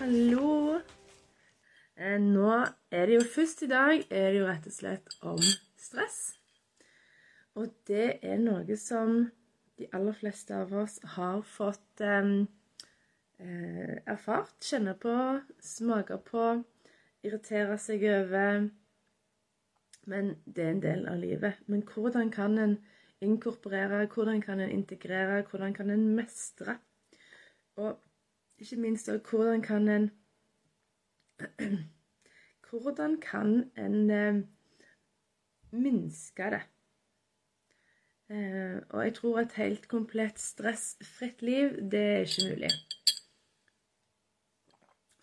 Hallo. Eh, Nå er det jo først i dag er det jo rett og slett om stress. Og det er noe som de aller fleste av oss har fått eh, eh, erfart, kjenne på, smake på, irritere seg over. Men det er en del av livet. Men hvordan kan en inkorporere, hvordan kan en integrere, hvordan kan en mestre? Og ikke minst hvordan kan en Hvordan kan en eh, minske det? Eh, og jeg tror et helt komplett stressfritt liv, det er ikke mulig.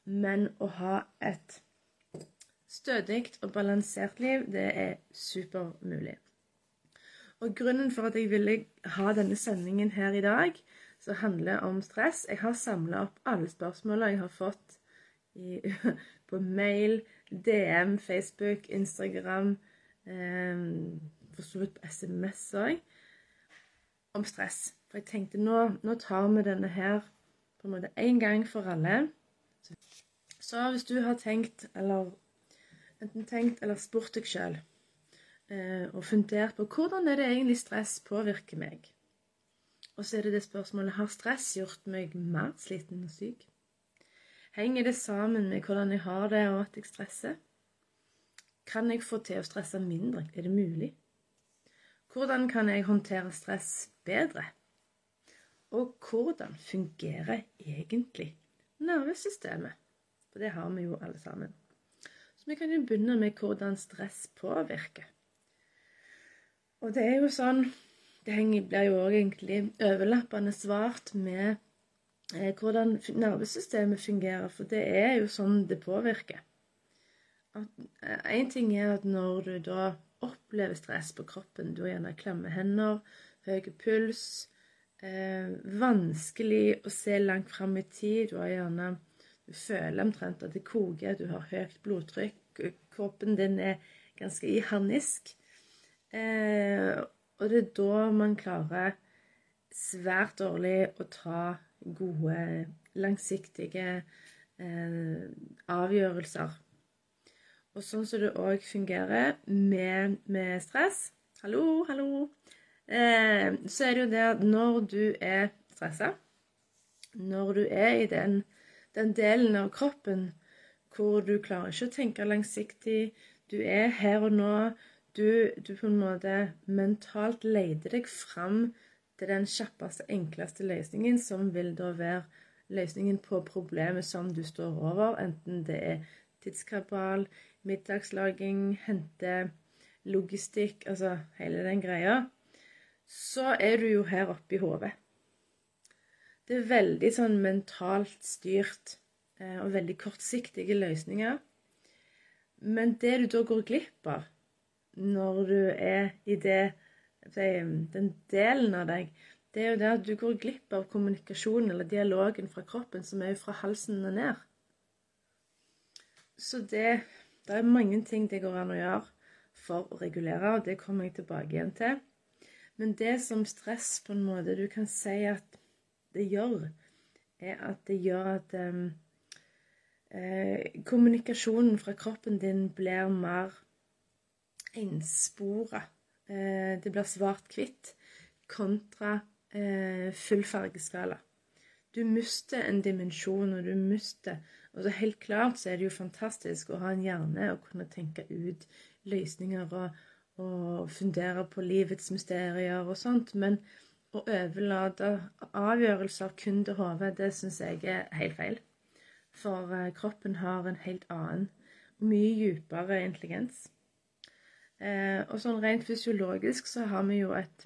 Men å ha et stødig og balansert liv, det er supermulig. Og grunnen for at jeg ville ha denne sendingen her i dag, som handler om stress Jeg har samla opp alle spørsmålene jeg har fått i, på mail, DM, Facebook, Instagram eh, For så vidt på SMS òg. Om stress. For jeg tenkte nå, nå tar vi denne her på en måte én gang for alle. Så hvis du har tenkt, eller enten tenkt eller spurt deg sjøl eh, og fundert på hvordan er det egentlig stress påvirker meg og så er det det spørsmålet har stress gjort meg mer sliten og syk. Henger det sammen med hvordan jeg har det, og at jeg stresser? Kan jeg få til å stresse mindre? Er det mulig? Hvordan kan jeg håndtere stress bedre? Og hvordan fungerer egentlig nervesystemet? For det har vi jo alle sammen. Så vi kan jo begynne med hvordan stress påvirker. Og det er jo sånn det blir jo òg egentlig overlappende svart med eh, hvordan nervesystemet fungerer, for det er jo sånn det påvirker. Én eh, ting er at når du da opplever stress på kroppen, du har gjerne klamme hender, høy puls, eh, vanskelig å se langt fram i tid, du har gjerne du føler omtrent at det koker, du har høyt blodtrykk, kroppen din er ganske i harnisk. Eh, og det er da man klarer svært dårlig å ta gode, langsiktige eh, avgjørelser. Og sånn som det òg fungerer med, med, stress Hallo, hallo. Eh, så er det jo det at når du er stressa, når du er i den, den delen av kroppen hvor du klarer ikke å tenke langsiktig, du er her og nå, du, du, på en måte mentalt leter deg fram til den kjappeste, enkleste løsningen, som vil da være løsningen på problemet som du står over, enten det er tidskabal, middagslaging, hente, logistikk, altså hele den greia, så er du jo her oppe i hodet. Det er veldig sånn mentalt styrt eh, og veldig kortsiktige løsninger. Men det du da går glipp av, når du er i det, den delen av deg, det er jo det at du går glipp av kommunikasjonen eller dialogen fra kroppen, som er fra halsen og ned. Så det Det er mange ting det går an å gjøre for å regulere, og det kommer jeg tilbake igjen til. Men det som stress på en måte du kan si at det gjør, er at det gjør at um, eh, kommunikasjonen fra kroppen din blir mer enspora. Eh, det blir svart-hvitt kontra eh, full fargeskala. Du mister en dimensjon, og du mister Og så helt klart så er det jo fantastisk å ha en hjerne og kunne tenke ut løsninger og, og fundere på livets mysterier og sånt, men å overlate avgjørelser kun til hodet, det syns jeg er helt feil. For eh, kroppen har en helt annen, mye dypere intelligens. Eh, og sånn rent fysiologisk så har vi jo et,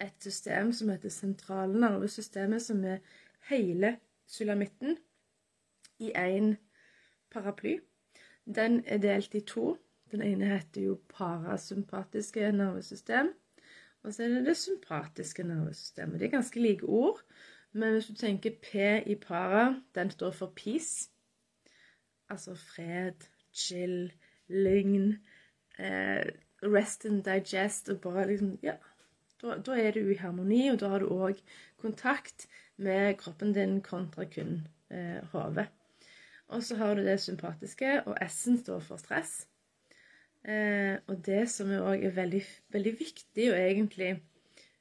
et system som heter sentrale nervesystemet, som er hele sulamitten. i én paraply. Den er delt i to. Den ene heter jo parasympatiske nervesystem. Og så er det det sympatiske nervesystemet. Det er ganske like ord. Men hvis du tenker P i para, den står for peace. Altså fred, chill, lygn, eh, rest and digest og bare liksom Ja. Da, da, er du i harmoni, og da har du òg kontakt med kroppen din kontra kun eh, hodet. Og så har du det sympatiske, og S-en står for stress. Eh, og det som òg er veldig, veldig viktig å egentlig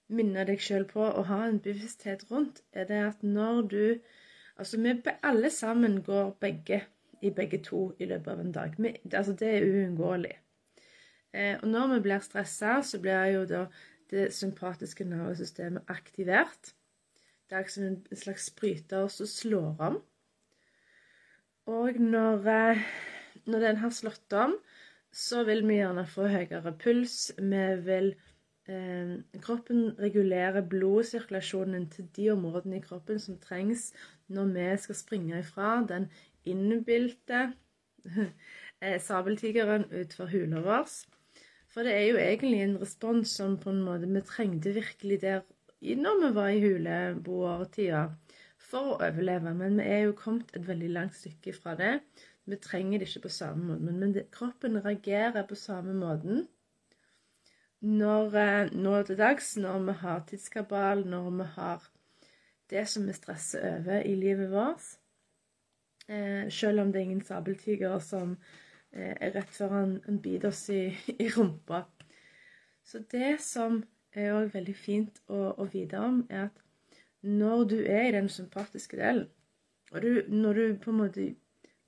minne deg sjøl på å ha en bevissthet rundt, er det at når du Altså, vi alle sammen går begge i begge to i løpet av en dag. Vi, altså, det er uunngåelig. Eh, og når vi blir stressa, så blir jo da det sympatiske nervesystemet aktivert. Det er som en slags bryter som slår om. Og når, eh, når den har slått om, så vil vi gjerne få høyere puls. Vi vil eh, Kroppen regulerer blodsirkulasjonen til de områdene i kroppen som trengs når vi skal springe ifra den innbilte eh, sabeltigeren utfor hula vår. For det er jo egentlig en respons som på en måte vi trengte virkelig der når vi var i huleboertida for å overleve. Men vi er jo kommet et veldig langt stykke fra det. Vi trenger det ikke på samme måte, men, det, kroppen reagerer på samme måten når, eh, nå til dags, når vi har tidskabal, når vi har det som vi stresser over i livet vårt. Eh, selv om det er ingen sabeltiger som eh, rett før han, han biter oss i, i, rumpa. Så det som er òg veldig fint å, å, vite om, er at når du er i den sympatiske delen, og du, når du på en måte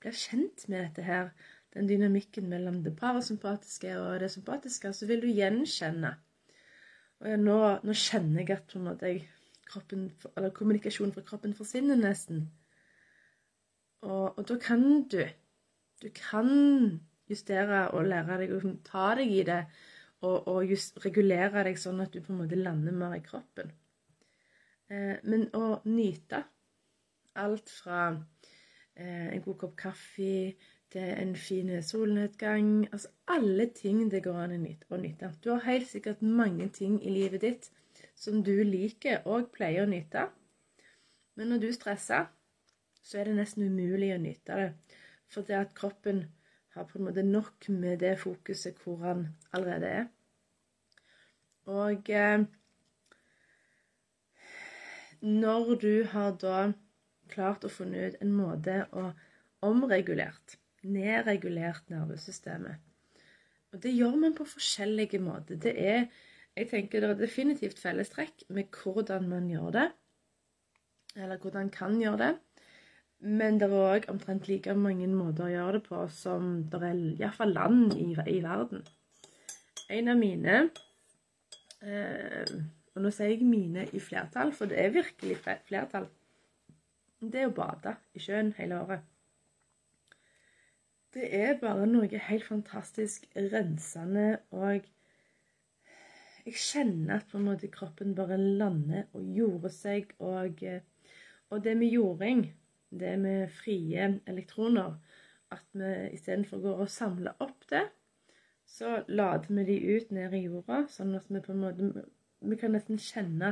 blir kjent med dette her, den dynamikken mellom det parasympatiske og det sympatiske, så vil du gjenkjenne. Og nå, nå kjenner jeg at måte kroppen, kommunikasjonen fra kroppen forsvinner nesten. Og, og, da kan du Du kan justere og lære deg å ta deg i det og, og just, regulere deg sånn at du på en måte lander mer i kroppen. Eh, men å nyte alt fra Eh, en god kopp kaffe, til en fin solnedgang Altså alle ting det går an å nyte. Du har helt sikkert mange ting i livet ditt som du liker og pleier å nyte. Men når du stresser, så er det nesten umulig å nyte det. For det at kroppen har på en måte nok med det fokuset hvor han allerede er. Og eh, når du har da klart å funne ut en måte å omregulert, nedregulert nervesystemet. Og det gjør man på forskjellige måter. Det er jeg tenker det er definitivt fellestrekk med hvordan man gjør det. Eller hvordan kan gjøre det. Men det er òg omtrent like mange måter å gjøre det på som det er iallfall land i, i, verden. En av mine eh, Og nå sier jeg mine i flertall, for det er virkelig flertall det er å bade i sjøen hele året. Det er bare noe helt fantastisk rensende, og jeg kjenner at på en måte kroppen bare lander og jorder seg. Og, og det med jording, det med frie elektroner, at vi istedenfor går og samler opp det, så lader vi de ut ned i jorda, sånn at vi på en måte Vi kan nesten kjenne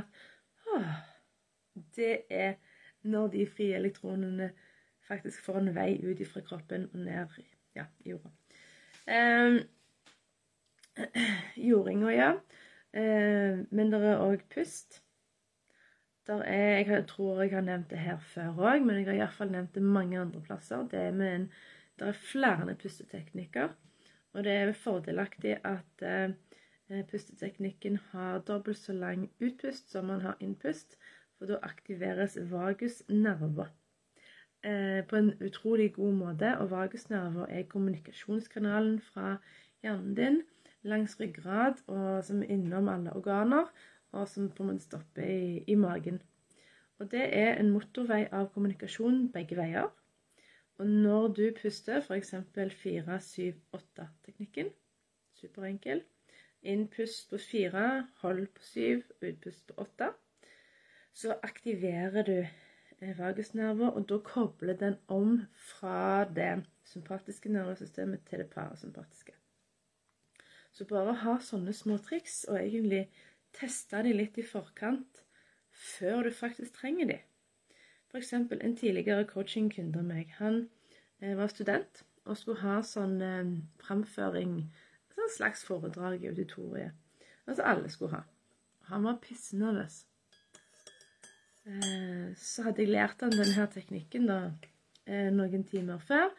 at det er når de frie elektronene faktisk får en vei ut fra kroppen og ned ja, i jorda. Eh, jordinga, ja. Eh, men det er òg pust. Er, jeg tror jeg har nevnt det her før òg, men jeg har iallfall nevnt det mange andre plasser. Det er, med en, det er flere pusteteknikker. Og det er fordelaktig at eh, pusteteknikken har dobbelt så lang utpust som man har innpust. For da aktiveres vagusnerver eh, på en utrolig god måte. Og vagusnerver er kommunikasjonskanalen fra hjernen din langs ryggrad og som er innom alle organer, og som på en måte stopper i, i magen. Og det er en motorvei av kommunikasjon begge veier. Og når du puster, f.eks. 4-7-8-teknikken, superenkel Innpust på 4, hold på 7, utpust på 8 så aktiverer du vagusnerven, vagusnerver, og da kobler den om fra det sympatiske nervesystemet til det parasympatiske. Så bare ha sånne små triks, og egentlig teste de litt i forkant før du faktisk trenger de. F.eks. en tidligere coachingkunde av meg. Han eh, var student og skulle ha sånn eh, framføring, sånn slags foredrag i auditoriet. Altså alle skulle ha. Han var pissnervøs. Eh, så hadde jeg lært han denne teknikken da, noen timer før.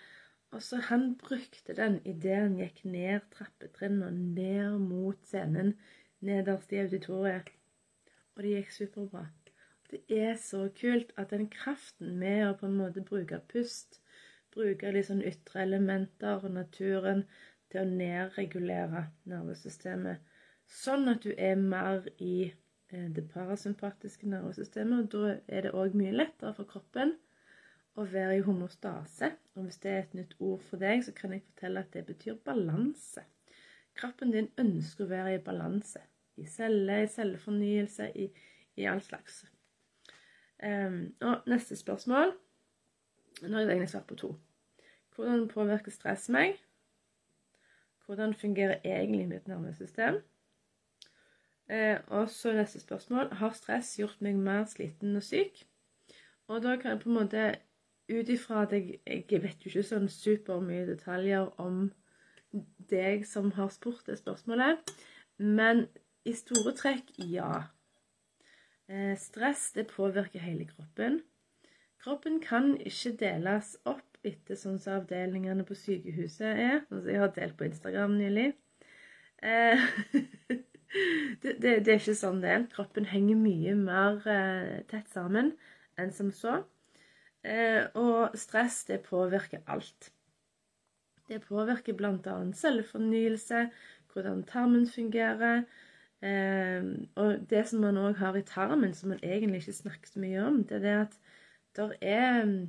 Og så han brukte den idet han gikk ned trappetrinnene ned mot scenen nederst i auditoriet. Og det gikk superbra. Det er så kult at den kraften med å på en måte bruke pust, bruke litt sånn ytre elementer og naturen til å nedregulere nervesystemet, sånn at du er mer i Eh, det parasympatiske nervesystemet. og Da er det òg mye lettere for kroppen å være i homostase. Og hvis det er et nytt ord for deg, så kan jeg fortelle at det betyr balanse. Kroppen din ønsker å være i balanse. I celler, i cellefornyelse, i, i all slags. Um, og neste spørsmål Nå har jeg egentlig svart på to. Hvordan påvirker stress meg? Hvordan fungerer egentlig mitt nervesystem? Uh, og så neste spørsmål Har stress gjort meg mer sliten og syk? Og da kan jeg på en måte Ut ifra at jeg, jeg vet jo ikke sånn supermye detaljer om deg som har spurt det spørsmålet, men i store trekk ja. Eh, stress det påvirker hele kroppen. Kroppen kan ikke deles opp etter sånn som avdelingene på sykehuset er. Altså, jeg har delt på Instagram nylig. Eh, det, det, det, er ikke sånn det er. Kroppen henger mye mer eh, tett sammen enn som så. Og stress, det påvirker alt. Det påvirker bl.a. cellefornyelse, hvordan tarmen fungerer. Eh, og det som man òg har i tarmen, som man egentlig ikke snakker så mye om, det er det at der er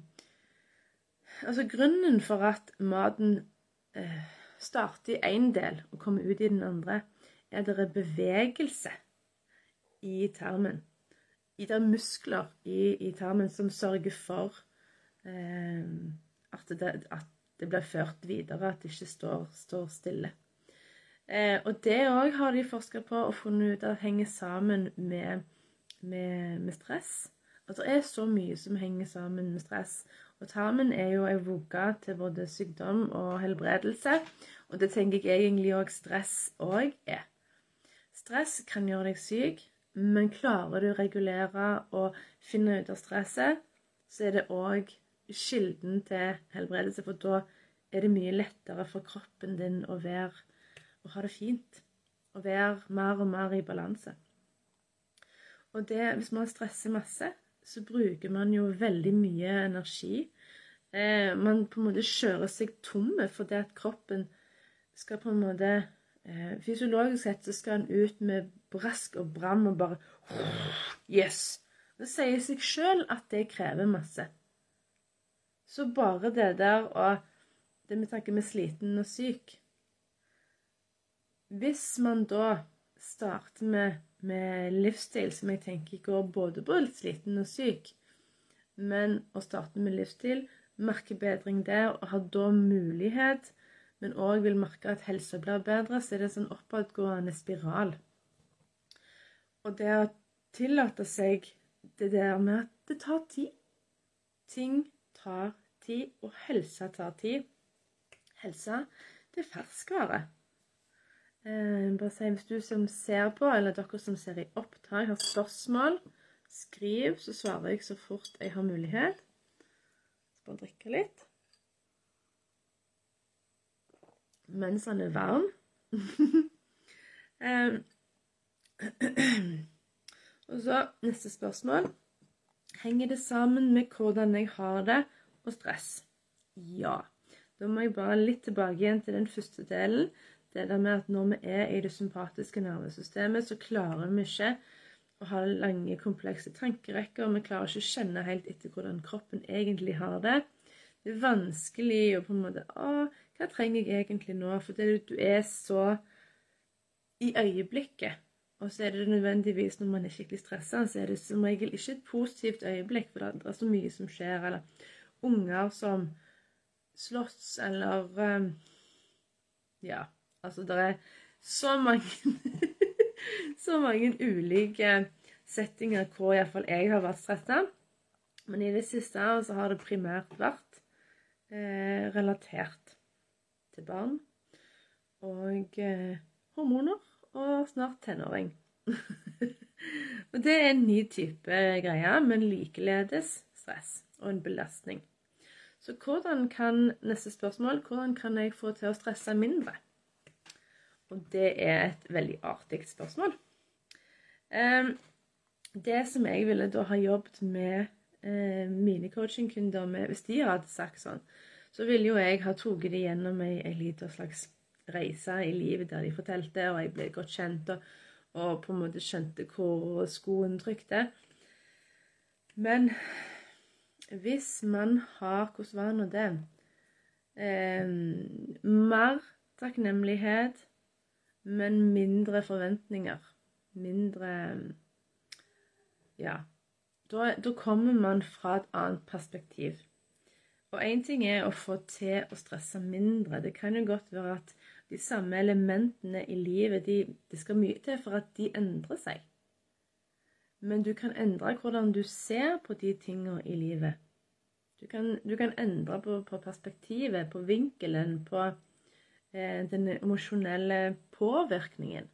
Altså, grunnen for at maten eh, starter i én del og kommer ut i den andre, er at det er bevegelse i tarmen. Det er muskler i, i, tarmen som sørger for eh, at, det, at, det, blir ført videre, at det ikke står, står stille. Eh, og det òg har de forska på og funnet ut at henger sammen med, med, med stress. At det er så mye som henger sammen med stress. Og tarmen er jo ei vugge til både sykdom og helbredelse. Og det tenker jeg egentlig òg stress òg er. Stress kan gjøre deg syk, men klarer du å regulere og finne ut av stresset, så er det òg kilden til helbredelse, for da er det mye lettere for kroppen din å være å ha det fint. Å være mer og mer i balanse. Og det, hvis man stresser masse, så bruker man jo veldig mye energi. Eh, man på en måte kjører seg tomme fordi at kroppen skal på en måte Eh, fysiologisk sett så skal han ut med brask og bram og bare Yes! Det sier seg sjøl at det krever masse. Så bare det der og det vi snakker med sliten og syk Hvis man da starter med, med livsstil som jeg tenker går både på litt sliten og syk, men å starte med livsstil, merke bedring der og har da mulighet men òg vil merke at helsa blir bedre, så er det en sånn oppadgående spiral. Og det å tillate seg det der med at det tar tid Ting tar tid, og helsa tar tid. Helsa, det er ferskvare. Eh, bare si, Hvis du som ser på, eller dere som ser i opptak, har spørsmål, skriv, så svarer jeg så fort jeg har mulighet. Så bare drikke litt. mens han er varm. og så neste spørsmål. Henger det sammen med hvordan jeg har det og stress? Ja. Da må jeg bare litt tilbake igjen til den første delen. Det der med at når vi er i det sympatiske nervesystemet, så klarer vi ikke å ha lange, komplekse tankerekker. og Vi klarer ikke å kjenne helt etter hvordan kroppen egentlig har det. Det er vanskelig å på en måte Å, hva trenger jeg egentlig nå? For du er så i øyeblikket. Og så er det nødvendigvis når man er skikkelig stressa, så er det som regel ikke et positivt øyeblikk, for det er så mye som skjer. Eller unger som slåss, eller um, Ja, altså det er så mange Så mange ulike settinger hvor iallfall jeg har vært stressa. Men i det siste så har det primært vært eh, relatert til barn og eh, hormoner og snart tenåring. og det er en ny type greie, men likeledes stress og en belastning. Så hvordan kan neste spørsmål hvordan kan jeg få til å stresse mindre? Og det er et veldig artig spørsmål. Um, det som jeg ville da ha jobbet med eh, mine coachingkunder med, hvis de hadde sagt sånn, så ville jo jeg ha tatt dem gjennom ei, liten slags reise i livet der de fortalte, og jeg ble godt kjent og, og på en måte skjønte hvor skoen trykte. Men hvis man har Hvordan var nå det? Eh, mer takknemlighet, men mindre forventninger. Mindre Ja. Da, da kommer man fra et annet perspektiv. Og én ting er å få til å stresse mindre. Det kan jo godt være at de samme elementene i livet de, Det skal mye til for at de endrer seg. Men du kan endre hvordan du ser på de tingene i livet. Du kan, du kan endre på, på, perspektivet, på vinkelen, på den emosjonelle påvirkningen.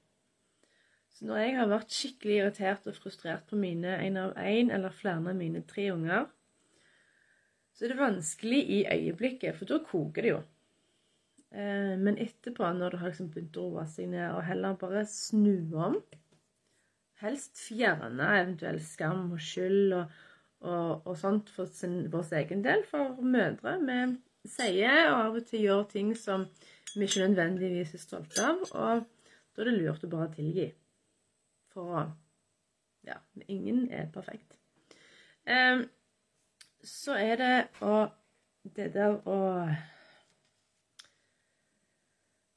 Så når jeg har vært skikkelig irritert og frustrert på mine en av én eller flere av mine tre unger, så er det vanskelig i øyeblikket, for da koker det jo. Eh, men etterpå, når det har liksom begynt å roe seg ned, og heller bare snu om Helst fjerne eventuell skam og skyld og, og, og sånt for sin, vår egen del. For mødre vi sier og av og til gjør ting som vi ikke nødvendigvis er stolte av. Og da er det lurt å bare tilgi. For ja, ingen er perfekt. Um, så er det å Det der å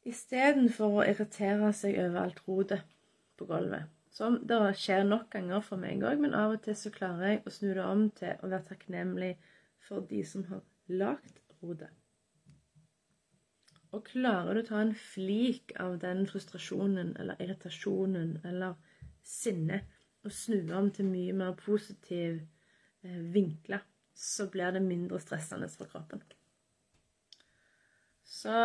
Istedenfor å irritere seg over alt rotet på gulvet, som det skjer nok ganger for meg òg, men av og til så klarer jeg å snu det om til å være takknemlig for de som har lagd rotet. Og klarer du å ta en flik av den frustrasjonen eller irritasjonen eller sinnet og snu om til mye mer positiv eh, vinkler, så blir det mindre stressende for kroppen. Så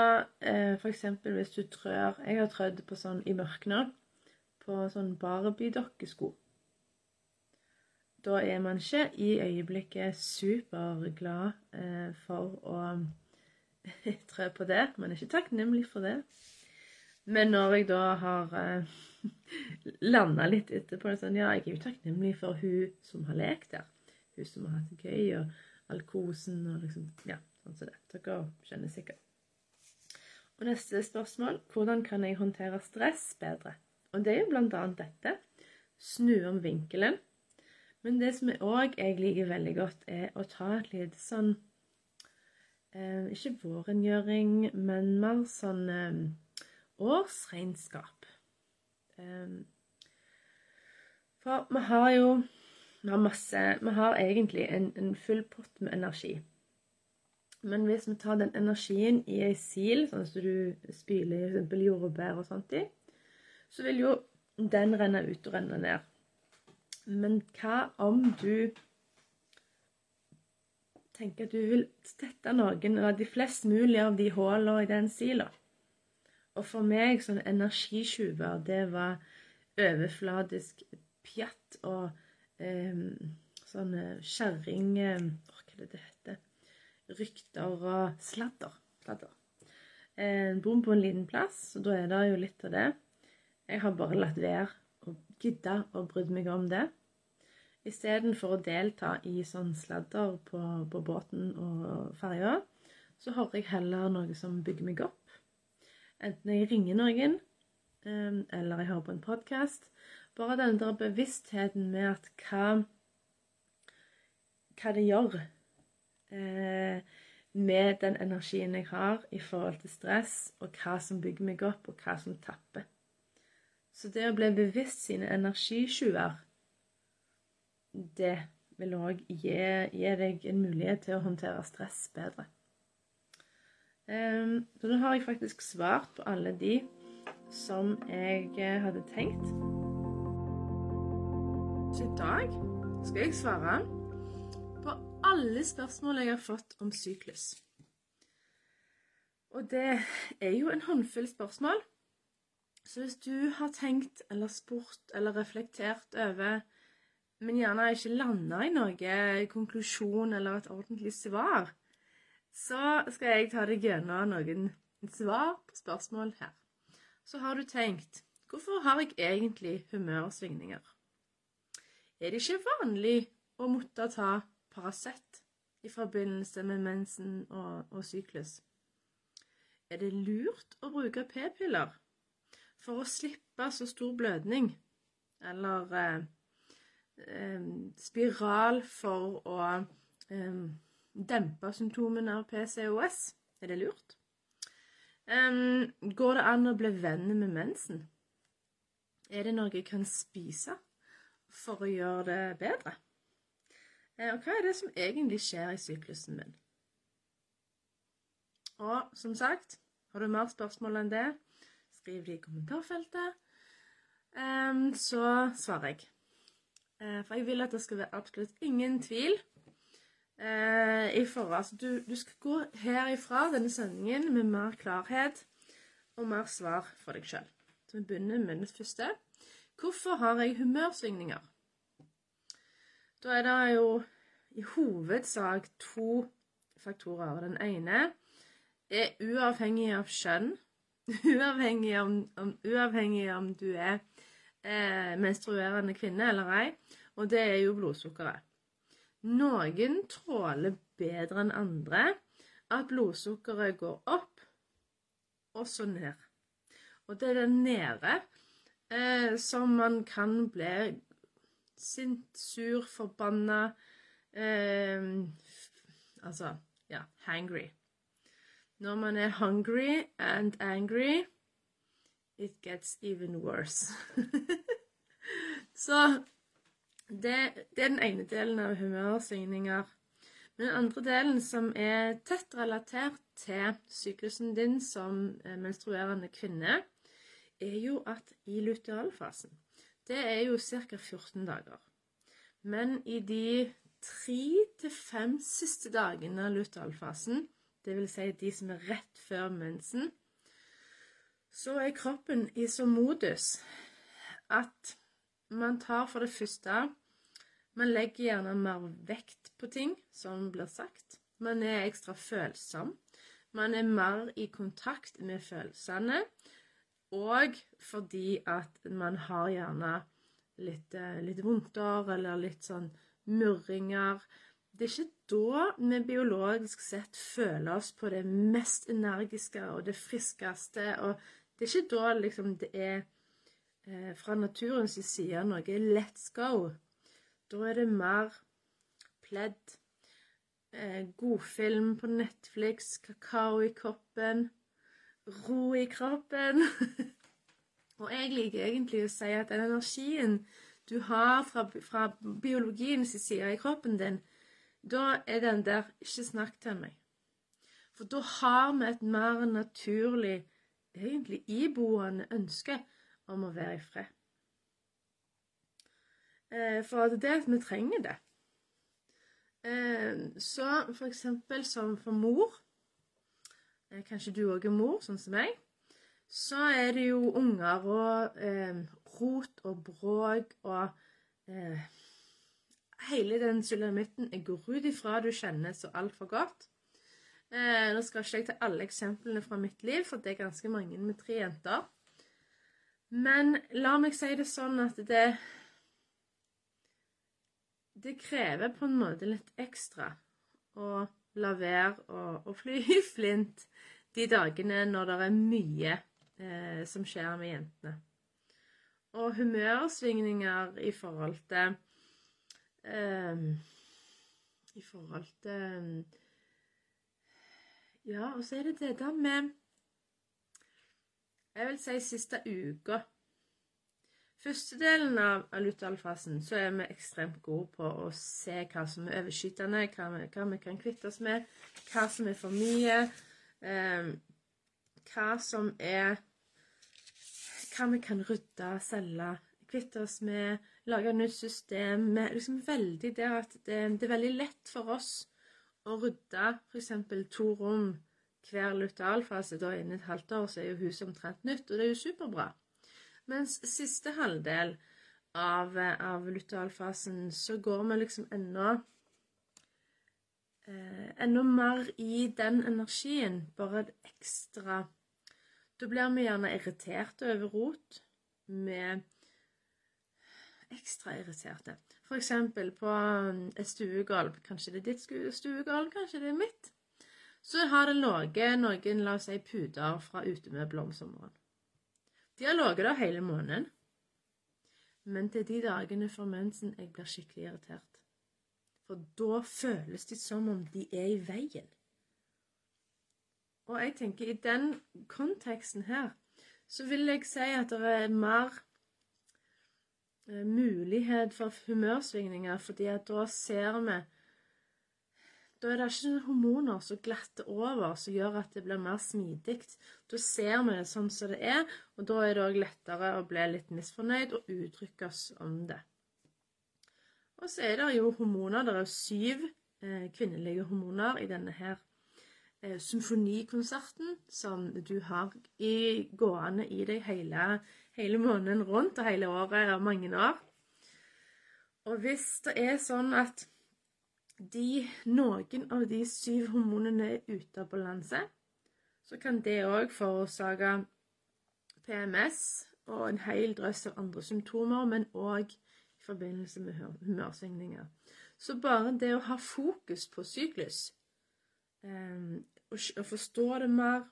eh, eksempel hvis du trør Jeg har trødd på sånn i mørket nå, på sånn Barbie-dokkesko. Da er man ikke i øyeblikket superglad eh, for å trø på det. Man er ikke takknemlig for det. Men når jeg da har eh, landa litt etterpå det sånn, Ja, jeg er jo takknemlig for hun som har lekt der. Hun som har hatt det gøy, og all kosen og liksom Ja, sånn som det. Dere skjønner sikkert. Og neste spørsmål hvordan kan jeg håndtere stress bedre? Og det er jo blant annet dette. Snu om vinkelen. Men det som òg jeg liker veldig godt, er å ta et lite sånn eh, Ikke vårengjøring, men mer sånn eh, årsregnskap. Eh, for vi har jo Vi har masse Vi har egentlig en, en full pott med energi. Men hvis vi tar den energien i ei sil, sånn som du spyler f.eks. jordbær og sånt i, så vil jo den renne ut og renne ned. Men hva om du tenker at du vil tette noen av de flest mulig av de hullene i den sila? Og for meg, sånne energitjuver, det var overfladisk pjatt og eh, sånne kjerring... Eh, hva er det det heter? rykter og sladder. sladder. En bom på en liten plass, og da er det jo litt av det. Jeg har bare latt være å gidde å brydd meg om det. Istedenfor å delta i sånn sladder på, på båten og ferja, så hører jeg heller noe som bygger meg opp. Enten jeg ringer noen, eller jeg hører på en podkast. Bare den der bevisstheten med at hva, hva det gjør eh, med den energien jeg har i forhold til stress, og hva som bygger meg opp, og hva som tapper. Så det å bli bevisst sine energiskjuer, det vil òg gi, gi, deg en mulighet til å håndtere stress bedre. Um, så nå har jeg faktisk svart på alle de som jeg eh, hadde tenkt. Så i dag skal jeg svare på alle spørsmål jeg har fått om syklus. Og det er jo en håndfull spørsmål. Så hvis du har tenkt eller spurt eller reflektert over, men gjerne ikke landa i noe konklusjon eller et ordentlig svar, så skal jeg ta deg gjennom noen svar på spørsmål her. Så har du tenkt hvorfor har jeg egentlig humørsvingninger? Er det ikke vanlig å måtte ta Paracet i forbindelse med mensen og, og syklus? Er det lurt å bruke p-piller for å slippe så stor blødning? Eller eh, spiral for å eh, dempe symptomene av PCOS? Er det lurt? går det an å bli venn med mensen? Er det noe jeg kan spise for å gjøre det bedre? Eh, og hva er det som egentlig skjer i syklusen min? Og som sagt, har du mer spørsmål enn det, skriv det i kommentarfeltet. Så svarer jeg. Uh, for jeg vil at det skal være absolutt ingen tvil. Uh, i forhold, altså du, du, skal gå herifra denne sendingen med mer klarhet og mer svar for deg sjøl. Så vi begynner med det første. Hvorfor har jeg humørsvingninger? Da er det jo i hovedsak to faktorer. Den ene er uavhengig av kjønn. Uavhengig om, om, uavhengig om du er eh, menstruerende kvinne eller ei. Og det er jo blodsukkeret. Noen tåler bedre enn andre at blodsukkeret går opp og så ned. Og det er den nede eh, som man kan bli sint, sur, forbanna eh, Altså ja, hangry. Når man er hungry and angry, it gets even worse. Så det, det, er den ene delen av humørsvingninger. Men den andre delen, som er tett relatert til syklusen din som eh, menstruerende kvinne, er jo at i lutealfasen Det er jo ca. 14 dager. Men i de tre til fem siste dagene av lutealfasen vil si de som er rett før mensen, så er kroppen i sånn modus at man tar for det første Man legger gjerne mer vekt på ting som blir sagt. Man er ekstra følsom. Man er mer i kontakt med følelsene. Og fordi at man har gjerne litt, eh, litt vondter eller litt sånn murringer det er ikke da vi biologisk sett føler oss på det mest energiske og det friskeste. Og det er ikke da liksom det er eh, fra naturens side noe let's go. Da er det mer pledd, eh, godfilm på Netflix, kakao i koppen, ro i kroppen. og jeg liker egentlig å si at den energien du har fra, fra biologiens side i kroppen din, da er den der 'ikke snakk til meg'. For da har vi et mer naturlig, egentlig iboende ønske om å være i fred. For for det er at vi trenger det. Eh, så for eksempel som for mor eh, Kanskje du òg er mor, sånn som meg. Så er det jo unger og rot og bråk og hele den sulamitten jeg går ut ifra du kjenner så altfor godt. Eh, nå skal ikke jeg ta alle eksemplene fra mitt liv, for det er ganske mange med tre jenter. Men la meg si det sånn at det Det krever på en måte litt ekstra å la være å, fly i flint de dagene når det er mye eh, som skjer med jentene. Og humørsvingninger i forhold til eh, I forhold til Ja, og så er det det der med Jeg vil si siste uka. Første delen av, lutealfasen så er vi ekstremt gode på å se hva som er overskytende, hva vi, hva vi kan kvitte oss med, hva som er for mye, eh, hva som er Hva vi kan rydde, selge, kvitte oss med, lage nytt system. Vi liksom veldig der at det, det er veldig lett for oss å rydde f.eks. to rom hver lutealfase. Da innen et halvt år så er jo huset omtrent nytt, og det er jo superbra. Mens siste halvdel av, av lutealfasen så går vi liksom enda eh, Enda mer i den energien, bare ekstra Da blir vi gjerne irriterte over rot. Med ekstra irriterte. Eksempel på um, et stuegulv. Kanskje det er ditt stuegulv, kanskje det er mitt. Så har det ligget noen, la oss si, puter fra utemøbler om sommeren. De har ligget der hele måneden. Men er de dagene før mensen jeg blir skikkelig irritert. For da føles det som om de er i veien. Og jeg tenker i den konteksten her, så vil jeg si at det er mer mulighet for humørsvingninger, fordi at da ser vi da er det ikke hormoner som glatter over, som gjør at det blir mer smidig. Da ser vi det sånn som det er, og da er det òg lettere å bli litt misfornøyd og uttrykke oss om det. Og så er det jo hormoner. Det er syv eh, kvinnelige hormoner i denne her eh, symfonikonserten som du har i, gående i deg hele, hele måneden rundt og hele året og mange år. Og hvis det er sånn at de, noen av de syv hormonene er ute av balanse, så kan det òg forårsake PMS og en hel drøss av andre symptomer, men òg i forbindelse med humørsvingninger. Så bare det å ha fokus på syklus, eh, og forstå det mer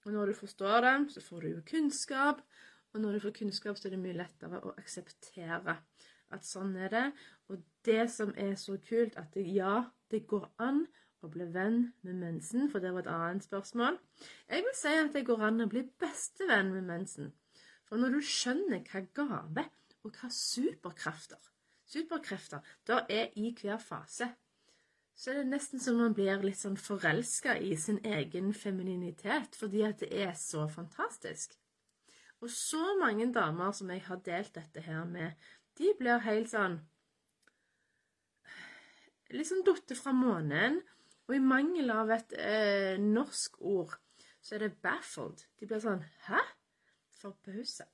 Og når du forstår det, så får du jo kunnskap, og når du får kunnskap, så er det mye lettere å akseptere at sånn er det. Og det som er så kult, at det, ja, det går an å bli venn med mensen, for det var et annet spørsmål. Jeg vil si at det går an å bli bestevenn med mensen. For når du skjønner hva gave og hva superkrefter superkrefter da er i hver fase, så er det nesten som man blir litt sånn forelska i sin egen femininitet, fordi at det er så fantastisk. Og så mange damer som jeg har delt dette her med, de blir helt sånn Liksom datt fra månen. Og i mangel av et eh, norsk ord, så er det 'baffled'. De blir sånn 'hæ?' Forbausa.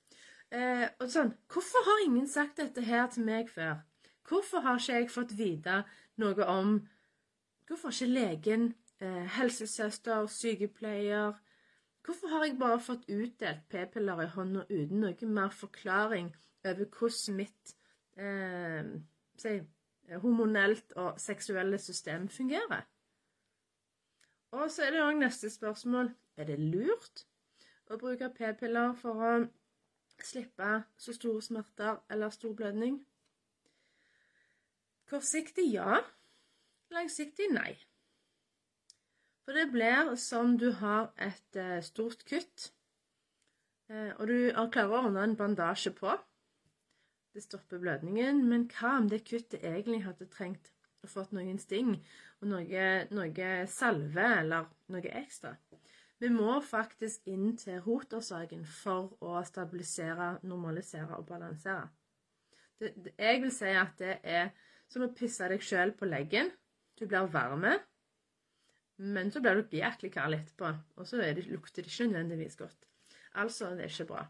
Eh, og sånn 'Hvorfor har ingen sagt dette her til meg før?' Hvorfor har ikke jeg fått vite noe om Hvorfor har ikke legen, eh, helsesøster, sykepleier Hvorfor har jeg bare fått utdelt p-piller i hånda uten noe mer forklaring over hvordan mitt eh, si, hormonelt og seksuelle system fungerer. Og så er det òg neste spørsmål er det lurt å bruke p-piller for å slippe så store smerter eller stor blødning. Kortsiktig ja. Langsiktig nei. For det blir som du har et eh, stort kutt, eh, og du klarer å ordne en bandasje på det stopper blødningen. Men hva om det kuttet egentlig hadde trengt å fått noen sting og noe, noe salve eller noe ekstra? Vi må faktisk inn til rotårsaken for å stabilisere, normalisere og balansere. Det, det, jeg vil si at det er som å pisse deg sjøl på leggen. Du blir varme, men så blir du jæklig kald etterpå. Og så det, lukter det ikke nødvendigvis godt. Altså, det er ikke bra.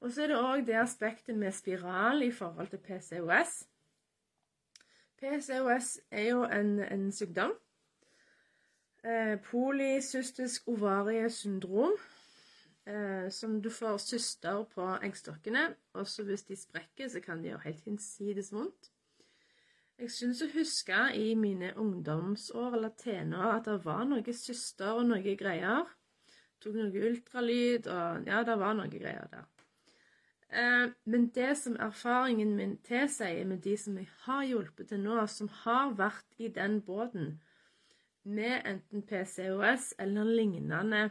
Og så er det òg det aspektet med spiral i forhold til PCOS. PCOS er jo en, en sykdom. Eh, polycystisk ovariesyndrom. Eh, som du får syster på eggstokkene. Også hvis de sprekker, så kan de gjøre helt hinsides vondt. Jeg syns å huske i mine ungdomsår eller tenår at det var noe søster og noe greier. Tok noe ultralyd og Ja, det var noe greier der. Eh, men det som erfaringen min tilsier med de som jeg har hjulpet til nå, som har vært i den båten med enten PCOS eller lignende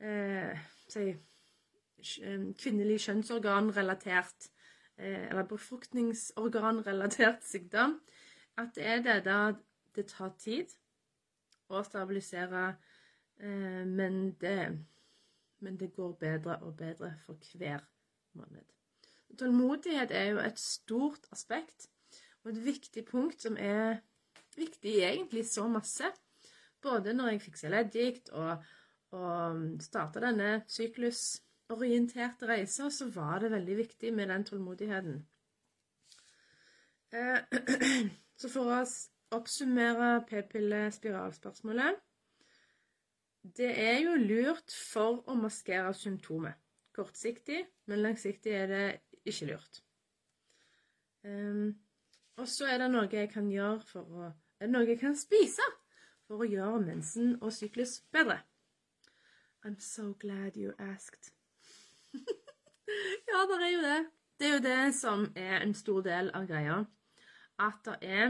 eh, si, eh, kvinnelig kjønnsorgan-relatert eh, eller befruktningsorganrelatert sykdom, at det er det da det tar tid å stabilisere, eh, men det, men det går bedre og bedre for hver måned. Tålmodighet er jo et stort aspekt og et viktig punkt som er viktig egentlig så masse. Både når jeg fikk leddgikt og, og starta denne syklusorienterte reise, så var det veldig viktig med den tålmodigheten. Eh, så for å oppsummere p-pille-spiralspørsmålet Det er jo lurt for å maskere symptomet. Kortsiktig, men langsiktig er det ikke lurt. Um, og så er det noe jeg kan gjøre for å Er det noe jeg kan spise for å gjøre mensen og syklus bedre? I'm so glad you asked. ja, det er jo det. Det er jo det som er en stor del av greia. At det er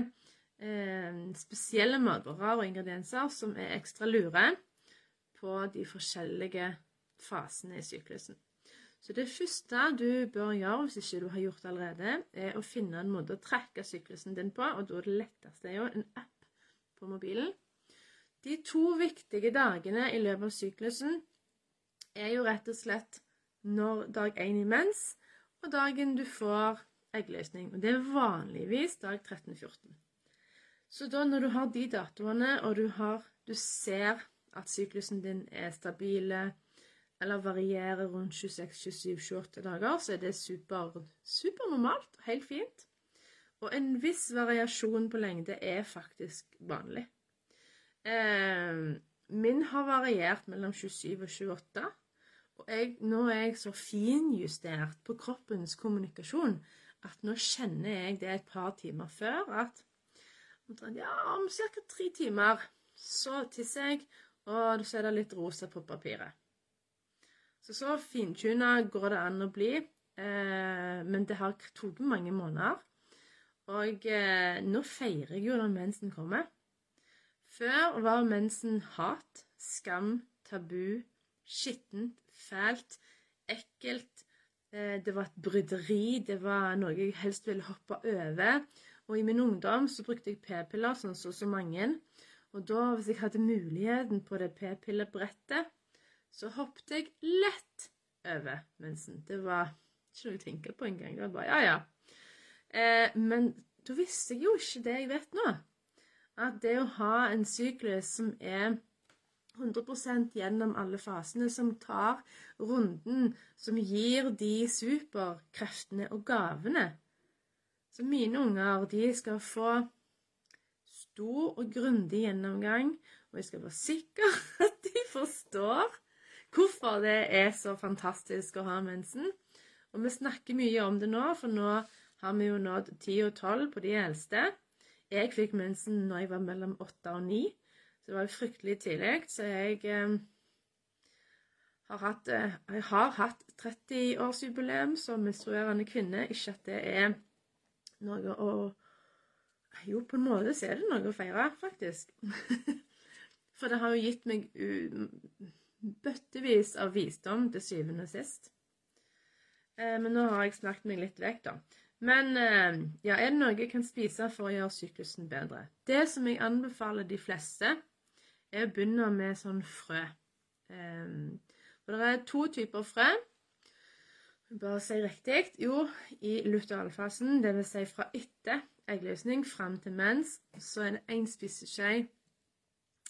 eh, spesielle matvarer og ingredienser som er ekstra lure på de forskjellige fasene i syklusen. Så det første du bør gjøre, hvis ikke du har gjort det allerede, er å finne en måte å trekke syklusen din på, og da er det letteste jo en app på mobilen. De to viktige dagene i løpet av syklusen er jo rett og slett når dag én er mens, og dagen du får eggløsning. Og det er vanligvis dag 13-14. Så da når du har de datoene, og du, har, du ser at syklusen din er stabile, eller varierer rundt 26-27-28 dager, så er det super, supernormalt og helt fint. Og en viss variasjon på lengde er faktisk vanlig. Eh, min har variert mellom 27 og 28. Jeg, nå er jeg så finjustert på kroppens kommunikasjon at nå kjenner jeg det et par timer før at ja, om ca. tre timer så tisser jeg, og så er det litt rosa på papiret. Så så fintuna går det an å bli, eh, men det har tatt mange måneder. Og eh, nå feirer jeg jo når mensen kommer. Før var mensen hat, skam, tabu, skittent, fælt, ekkelt. Eh, det var et bryderi, det var noe jeg helst ville hoppe over. Og i min ungdom så brukte jeg p-piller, sånn så så mange. Og da, hvis jeg hadde muligheten på det p-pillebrettet, så hoppet jeg lett over mensen. Det var ikke noe jeg tenker på engang. Det var bare ja, ja. Eh, men da visste jeg jo ikke det jeg vet nå. At det å ha en syklus som er 100 gjennom alle fasene, som tar runden, som gir de superkreftene og gavene. Så mine unger, de skal få stor og grundig gjennomgang, og jeg skal være sikker at de forstår hvorfor det er så fantastisk å ha mensen. Og vi snakker mye om det nå, for nå har vi jo nådd 10 og 12 på de eldste. Jeg fikk mensen når jeg var mellom 8 og 9, så det var jo fryktelig tidlig. Så jeg eh, har hatt, eh, jeg har hatt 30-årsjubileum som menstruerende kvinne. Ikke at det er noe å Jo, på en måte så er det noe å feire, faktisk. For det har jo gitt meg bøttevis av visdom til syvende og sist. Eh, men nå har jeg snakket meg litt vekk, da. Men ja, er det noe jeg kan spise for å gjøre syklusen bedre? Det som jeg anbefaler de fleste, er begynner med sånn frø. Eh, for det er to typer frø. Bare si riktig. Jo, i lutealfasen, dvs. Si fra etter eggløsning fram til mens, så er det én spiseskje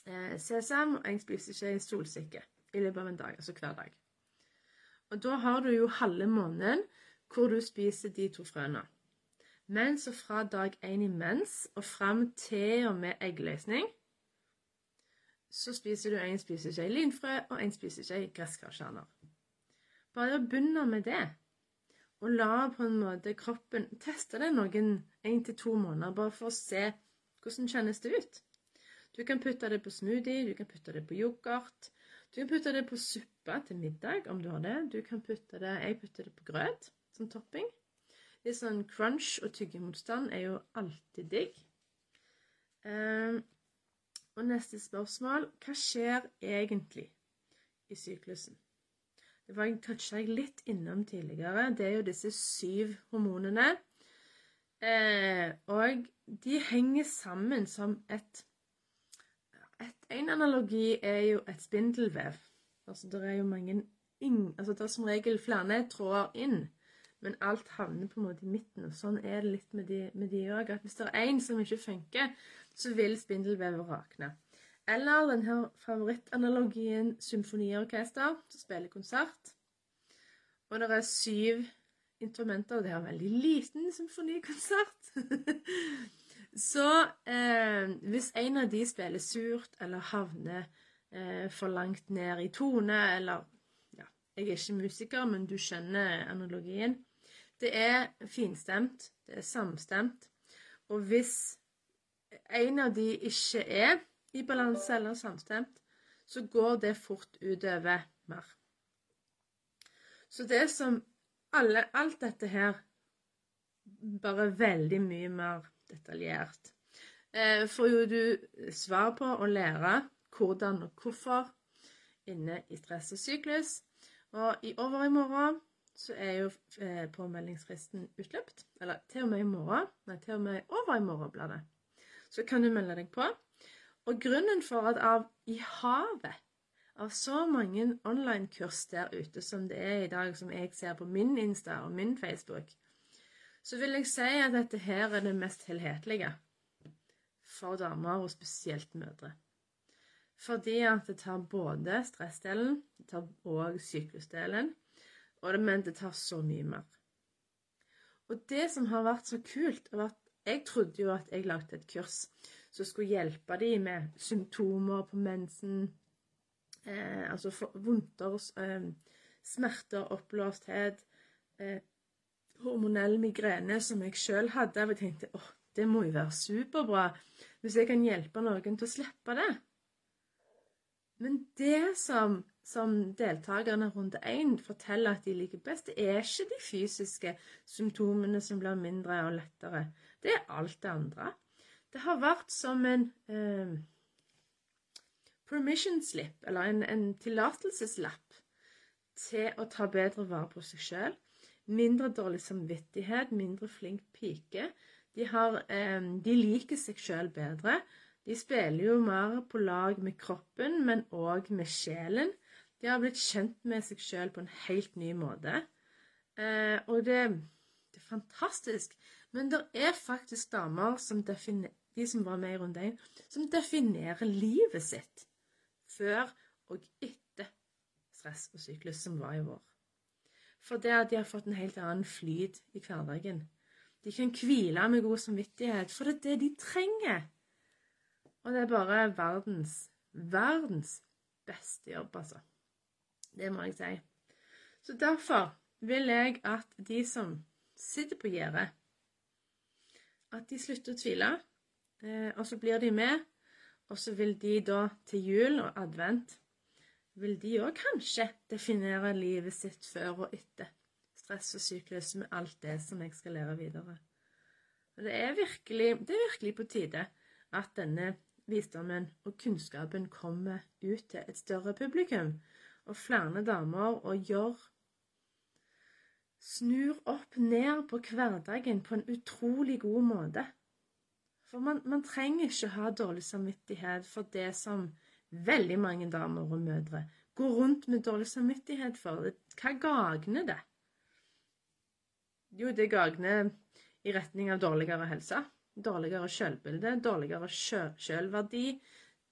eh, sesam og én spiseskje solsikke i løpet av en dag, altså hver dag. Og da har du jo halve måneden hvor du spiser de to frøene. Men så fra dag én imens og fram til og med eggløsning så spiser du én spiseskje linfrø og én spiseskje gresskarkjerner. Bare begynne med det, og la på en måte kroppen teste det noen én til to måneder, bare for å se hvordan kjennes det ut. Du kan putte det på smoothie, du kan putte det på yoghurt, du kan putte det på suppe til middag om du har det. Du kan putte det, Jeg putter det på grøt som topping. Litt sånn crunch og tyggemotstand er jo alltid digg. Um, og neste spørsmål Hva skjer egentlig i syklusen? Det var jeg jeg litt innom tidligere. Det er jo disse syv hormonene. Eh, og de henger sammen som et, et En analogi er jo et spindelvev. Altså, det er jo mange ing, altså, det er som regel flere tråder inn, men alt havner på en måte i midten. og Sånn er det litt med de òg. At hvis det er én som ikke funker, så vil spindelvevet rakne. Eller denne favorittanalogien symfoniorkester, som spiller konsert. Og det er syv instrumenter, og det er en veldig liten symfonikonsert. så eh, hvis en av de spiller surt eller havner eh, for langt ned i tone, eller ja, Jeg er ikke musiker, men du skjønner analogien. Det er finstemt, det er samstemt. Og hvis en av de ikke er i balanse eller samstemt, så går det fort utover mer. Så det som alle, Alt dette her bare veldig mye mer detaljert. Eh, får jo du svar på å lære hvordan og hvorfor inne i stress og syklus. Og i over i morgen så er jo eh, påmeldingsfristen utløpt. Eller til og med i morgen. Nei, til og med over i morgen blir det. Så kan du melde deg på. Og grunnen for at av i havet av så mange online-kurs der ute som det er i dag, som jeg ser på min Insta og min Facebook, så vil jeg si at dette her er det mest helhetlige for damer, og spesielt mødre. Fordi at det tar både stressdelen, det tar òg syklusdelen, og det, men det tar så mye mer. Og det som har vært så kult, er at jeg trodde jo at jeg lagde et kurs som skulle hjelpe dem med symptomer på mensen, eh, altså vondter, eh, smerter, oppblåsthet, eh, hormonell migrene, som jeg sjøl hadde. Og jeg tenkte åh, det må jo være superbra hvis jeg kan hjelpe noen til å slippe det. Men det som, som deltakerne runde én forteller at de liker best, det er ikke de fysiske symptomene som blir mindre og lettere. Det er alt det andre. Det har vært som en eh, permission slip, eller en, en tillatelseslapp, til å ta bedre vare på seg sjøl. Mindre dårlig samvittighet, mindre flink pike. De, har, eh, de liker seg sjøl bedre. De spiller jo mer på lag med kroppen, men òg med sjelen. De har blitt kjent med seg sjøl på en helt ny måte. Eh, og det, det, er fantastisk. Men det er faktisk damer som definer, de som var med i runde én, som definerer livet sitt før og etter stress og syklus, som var i vår. For det at de har fått en helt annen flyt i hverdagen. De kan hvile med god samvittighet, for det er det de trenger. Og det er bare verdens, verdens beste jobb, altså. Det må jeg si. Så derfor vil jeg at de som sitter på gjerdet, at de slutter å tvile. Eh, og så blir de med. Og så vil de da til jul og advent vil de òg kanskje definere livet sitt før og etter stress og syklus med alt det som jeg skal lære videre. Og det er virkelig, det er virkelig på tide at denne visdommen og kunnskapen kommer ut til et større publikum, og flere damer og gjør Snur opp ned på hverdagen på en utrolig god måte. For man, man trenger ikke ha dårlig samvittighet for det som veldig mange damer og mødre går rundt med dårlig samvittighet for. Hva gagner det? Jo, det gagner i retning av dårligere helse dårligere selvbilde, dårligere selvverdi,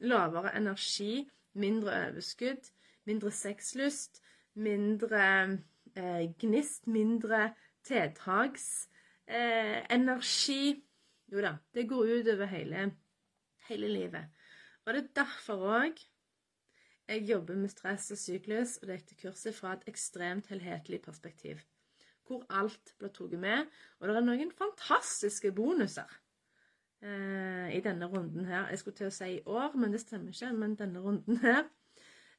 lavere energi, mindre overskudd, mindre sexlyst, mindre eh, gnist, mindre tiltaksenergi eh, Jo da, det går utover hele, hele livet. Og det er derfor òg jeg jobber med stress og syklus og dette kurset fra et ekstremt helhetlig perspektiv. Hvor alt blir tatt med, og det er noen fantastiske bonuser eh, i denne runden her. Jeg skulle til å si i år, men det stemmer ikke. Men denne runden her.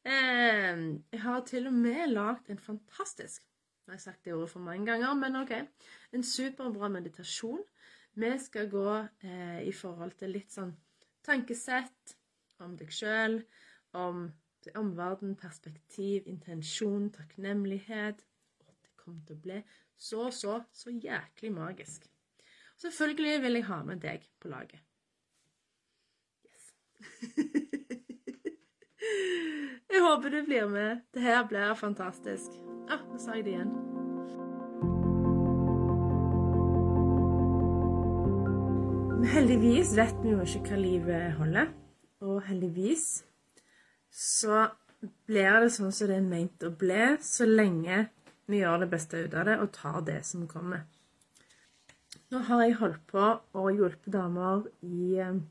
Eh, jeg har til og med lagd en fantastisk Nå har jeg sagt det ordet for mange ganger, men OK. En superbra meditasjon. Vi skal gå eh, i forhold til litt sånn tankesett om deg sjøl, om omverden, perspektiv, intensjon, takknemlighet. Og det kommer til å bli så, så, så jæklig magisk. Selvfølgelig vil jeg ha med deg på laget. Yes. jeg håper du blir med. Det her blir fantastisk. Ja, ah, nå sa jeg det igjen. Men heldigvis vet vi jo ikke hva livet holder. Og heldigvis så blir det sånn som det er meint å bli, så lenge vi gjør det beste ut av det og tar det som kommer. Nå har jeg holdt på å hjelpe damer i um,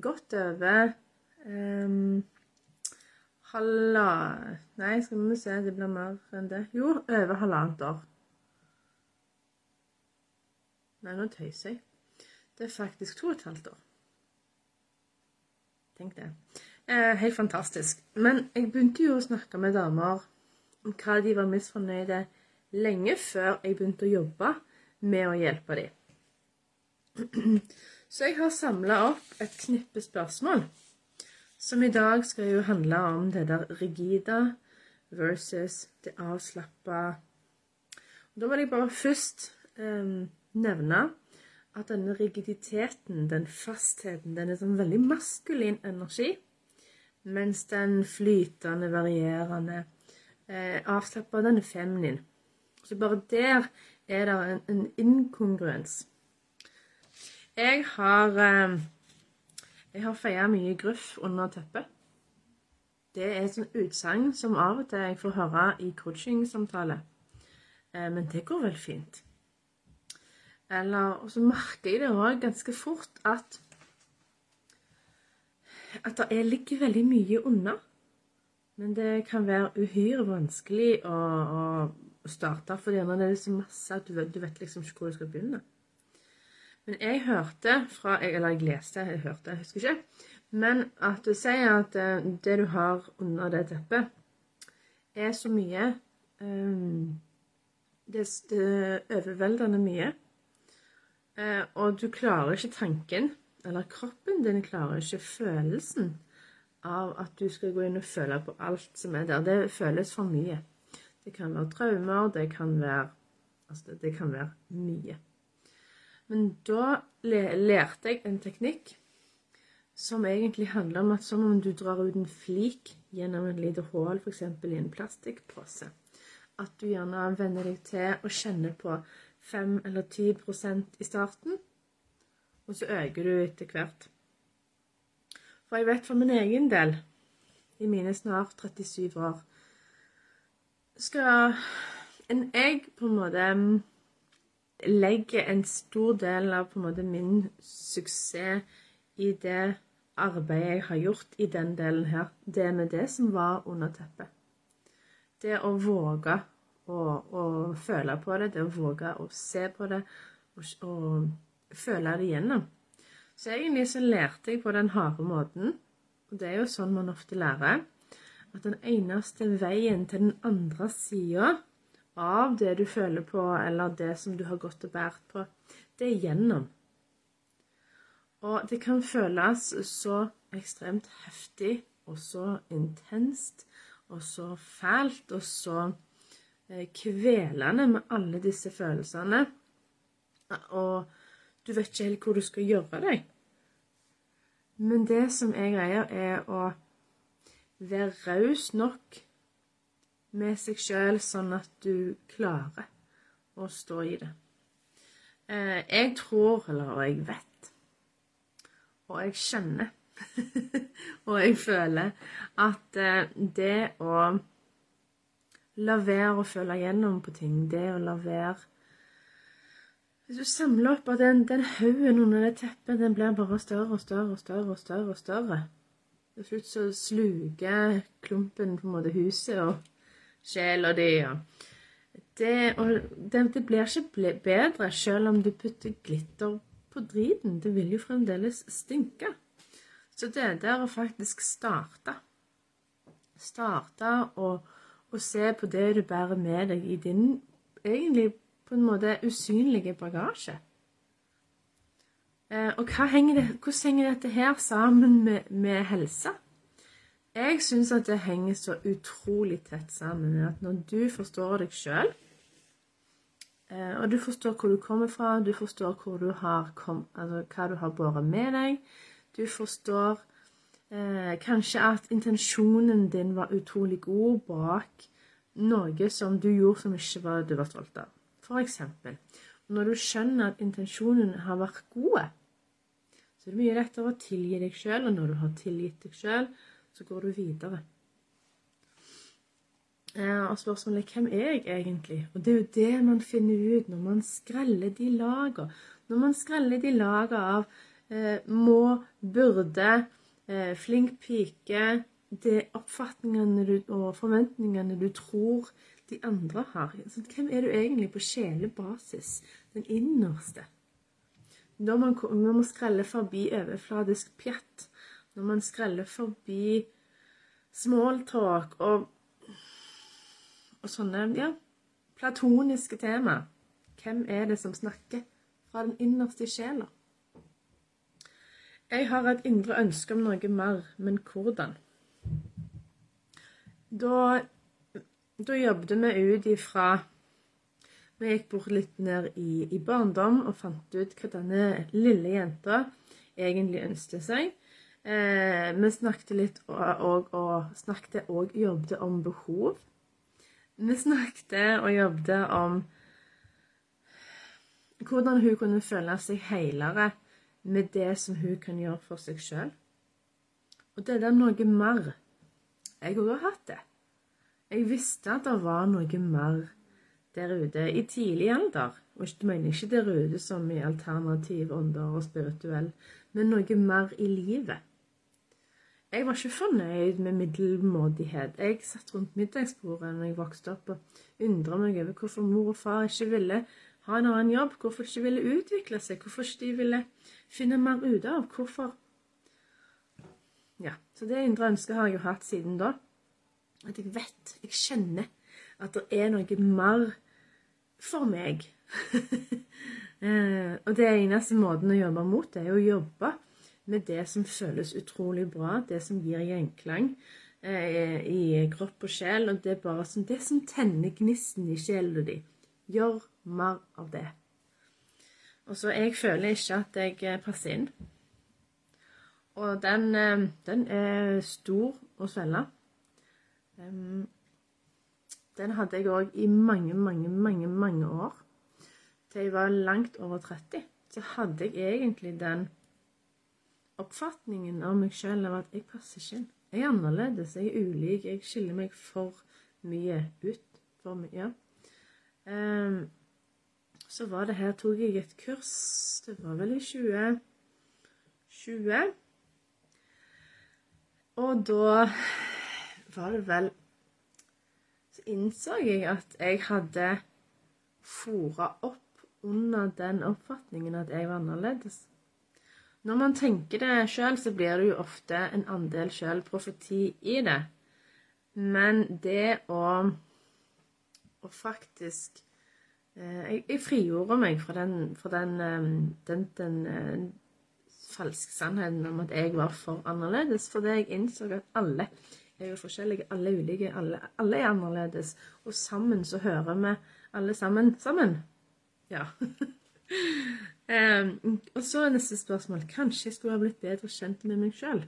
godt over um, halva Nei, skal vi se, det blir mer enn det. Jo, over halvannet år. Nei, nå tøyser jeg. Det er faktisk to og et halvt år. Tenk det. Eh, helt fantastisk. Men jeg begynte jo å snakke med damer om hva de var misfornøyde lenge før jeg begynte å jobbe med å hjelpe dem. Så jeg har samla opp et knippe spørsmål, som i dag skal jo handle om det der rigide versus det avslappa. Da vil jeg bare først eh, nevne at denne rigiditeten, den fastheten, den er sånn veldig maskulin energi. Mens den flytende, varierende, eh, avslappa, den er feminin. Så bare der er det en, en inkongruens. Jeg har eh, Jeg har feia mye gruff under teppet. Det er et sånt utsagn som av og til jeg får høre i coachingsamtale. Eh, men det går vel fint. Eller Og så merker jeg det òg ganske fort at at det ligger veldig mye unna. Men det kan være uhyre vanskelig å, å starte, for det er så masse at du, du vet liksom ikke hvor du skal begynne. Men jeg hørte fra Eller jeg leste, jeg hørte, jeg husker ikke. Men at du sier at uh, det du har under det teppet, er så mye um, det, er overveldende mye. Uh, og du klarer ikke tanken, eller kroppen din klarer ikke følelsen av at du skal gå inn og føle på alt som er der. Det føles for mye. Det kan være traumer, det kan være Altså, det kan være mye. Men da lærte jeg en teknikk som egentlig handler om at som om du drar ut en flik gjennom et lite hull, f.eks. i en plastikkpose. At du gjerne venner deg til å kjenne på 5 eller 10% i starten, og så øker du etter hvert. For jeg vet for min egen del, i mine snart 37 år, skal en egg på en måte legger en stor del av på en måte min suksess i det arbeidet jeg har gjort i den delen her. Det med det som var under teppet. Det å våge å, å føle på det, det å våge å se på det og, og føle det gjennom. Så egentlig så lærte jeg på den harde måten, og det er jo sånn man ofte lærer, at den eneste veien til den andre sida av det du føler på, eller det som du har gått og båret på, det er gjennom. Og det kan føles så ekstremt heftig og så intenst og så fælt og så eh, kvelende med alle disse følelsene. Og du vet ikke helt hvor du skal gjøre deg. Men det som er greia, er å være raus nok med seg sjøl, sånn at du klarer å stå i det. Eh, jeg tror, eller jeg vet, og jeg kjenner og jeg føler at eh, det å la være å føle gjennom på ting, det å la være Hvis du samler opp at den, den haugen under det teppet, den blir bare større og større og større og større. og større. Til slutt så sluker klumpen på en måte huset, og sjela di. Det, det, det, blir ikke bedre selv om du putter glitter på driten. Det vil jo fremdeles stinke. Så det der å faktisk starte Starte å, se på det du bærer med deg i din egentlig på en måte usynlige bagasje. Eh, og henger det, hvordan henger dette her sammen med, med helse? Jeg syns at det henger så utrolig tett sammen. At når du forstår deg sjøl, eh, og du forstår hvor du kommer fra, du forstår du kom, altså, hva du har båret med deg, du forstår eh, kanskje at intensjonen din var utrolig god bak noe som du gjorde som ikke var, du var stolt av. For eksempel. Når du skjønner at intensjonen har vært god, så er det mye lettere å tilgi deg sjøl, og når du har tilgitt deg sjøl, så går du videre. Eh, og spørsmålet er hvem er jeg egentlig? Og det er jo det man finner ut når man skreller de laga. Når man skreller de laga av eh, må, burde, eh, flink pike, det oppfatningene du, og forventningene du tror de andre har. Så hvem er du egentlig på sjelebasis? Den innerste. Når man, når man skreller forbi overfladisk pjatt, når man skreller forbi smalltalk og, og sånne ja, platoniske tema. Hvem er det som snakker fra den innerste sjela? Jeg har et indre ønske om noe mer, men hvordan? Da, da jobbet vi ut ifra Vi gikk bort litt ned i, i barndom og fant ut hva denne lille jenta egentlig ønsket seg. Eh, vi snakket litt og, og, og snakket og jobbet om behov. Vi snakket og jobbet om hvordan hun kunne føle seg helere med det som hun kan gjøre for seg sjøl. Og det er noe mer. Jeg òg har hatt det. Jeg visste at det var noe mer der ute i tidlig alder. Og jeg mener ikke der ute som i alternativ ånder og spirituell, men noe mer i livet. Jeg var ikke fornøyd med middelmådighet. Jeg satt rundt middagsbordet når jeg vokste opp og undra meg over hvorfor mor og far ikke ville ha en annen jobb, hvorfor de ikke ville utvikle seg, hvorfor ikke de ville finne mer ut av. Hvorfor Ja. Så det indre ønsket har jeg jo hatt siden da. At jeg vet, jeg kjenner at det er noe mer for meg. Eh, og det eneste måten å jobbe mot det, er å jobbe med det som føles utrolig bra, det som gir gjenklang eh, i kropp og sjel. Og det er bare som det som tenner gnisten i sjelen din. Gjør mer av det. Og så jeg føler ikke at jeg eh, passer inn. Og den, eh, den er stor å svelge. Um, den hadde jeg òg i mange, mange, mange, mange år. Til jeg var langt over 30. Så hadde jeg egentlig den oppfatningen av meg sjøl av at jeg passer ikke inn. Jeg er annerledes, jeg er ulik, jeg skiller meg for mye ut. For mye. Um, så var det her tok jeg et kurs Det var vel i 2020. Og da var det vel Så innså jeg at jeg hadde fora opp under den oppfatningen at jeg var annerledes. Når man tenker det sjøl, så blir det jo ofte en andel sjøl-profeti i det. Men det å, å faktisk eh, jeg, frigjorde meg fra den, fra den, den, den, den eh, falske sannheten om at jeg var for annerledes. Fordi jeg innså at alle er jo forskjellige, alle er ulike, alle, alle er annerledes. Og sammen så hører vi alle sammen sammen. Ja. Um, og så neste spørsmål Kanskje jeg skulle ha blitt bedre kjent med meg sjøl?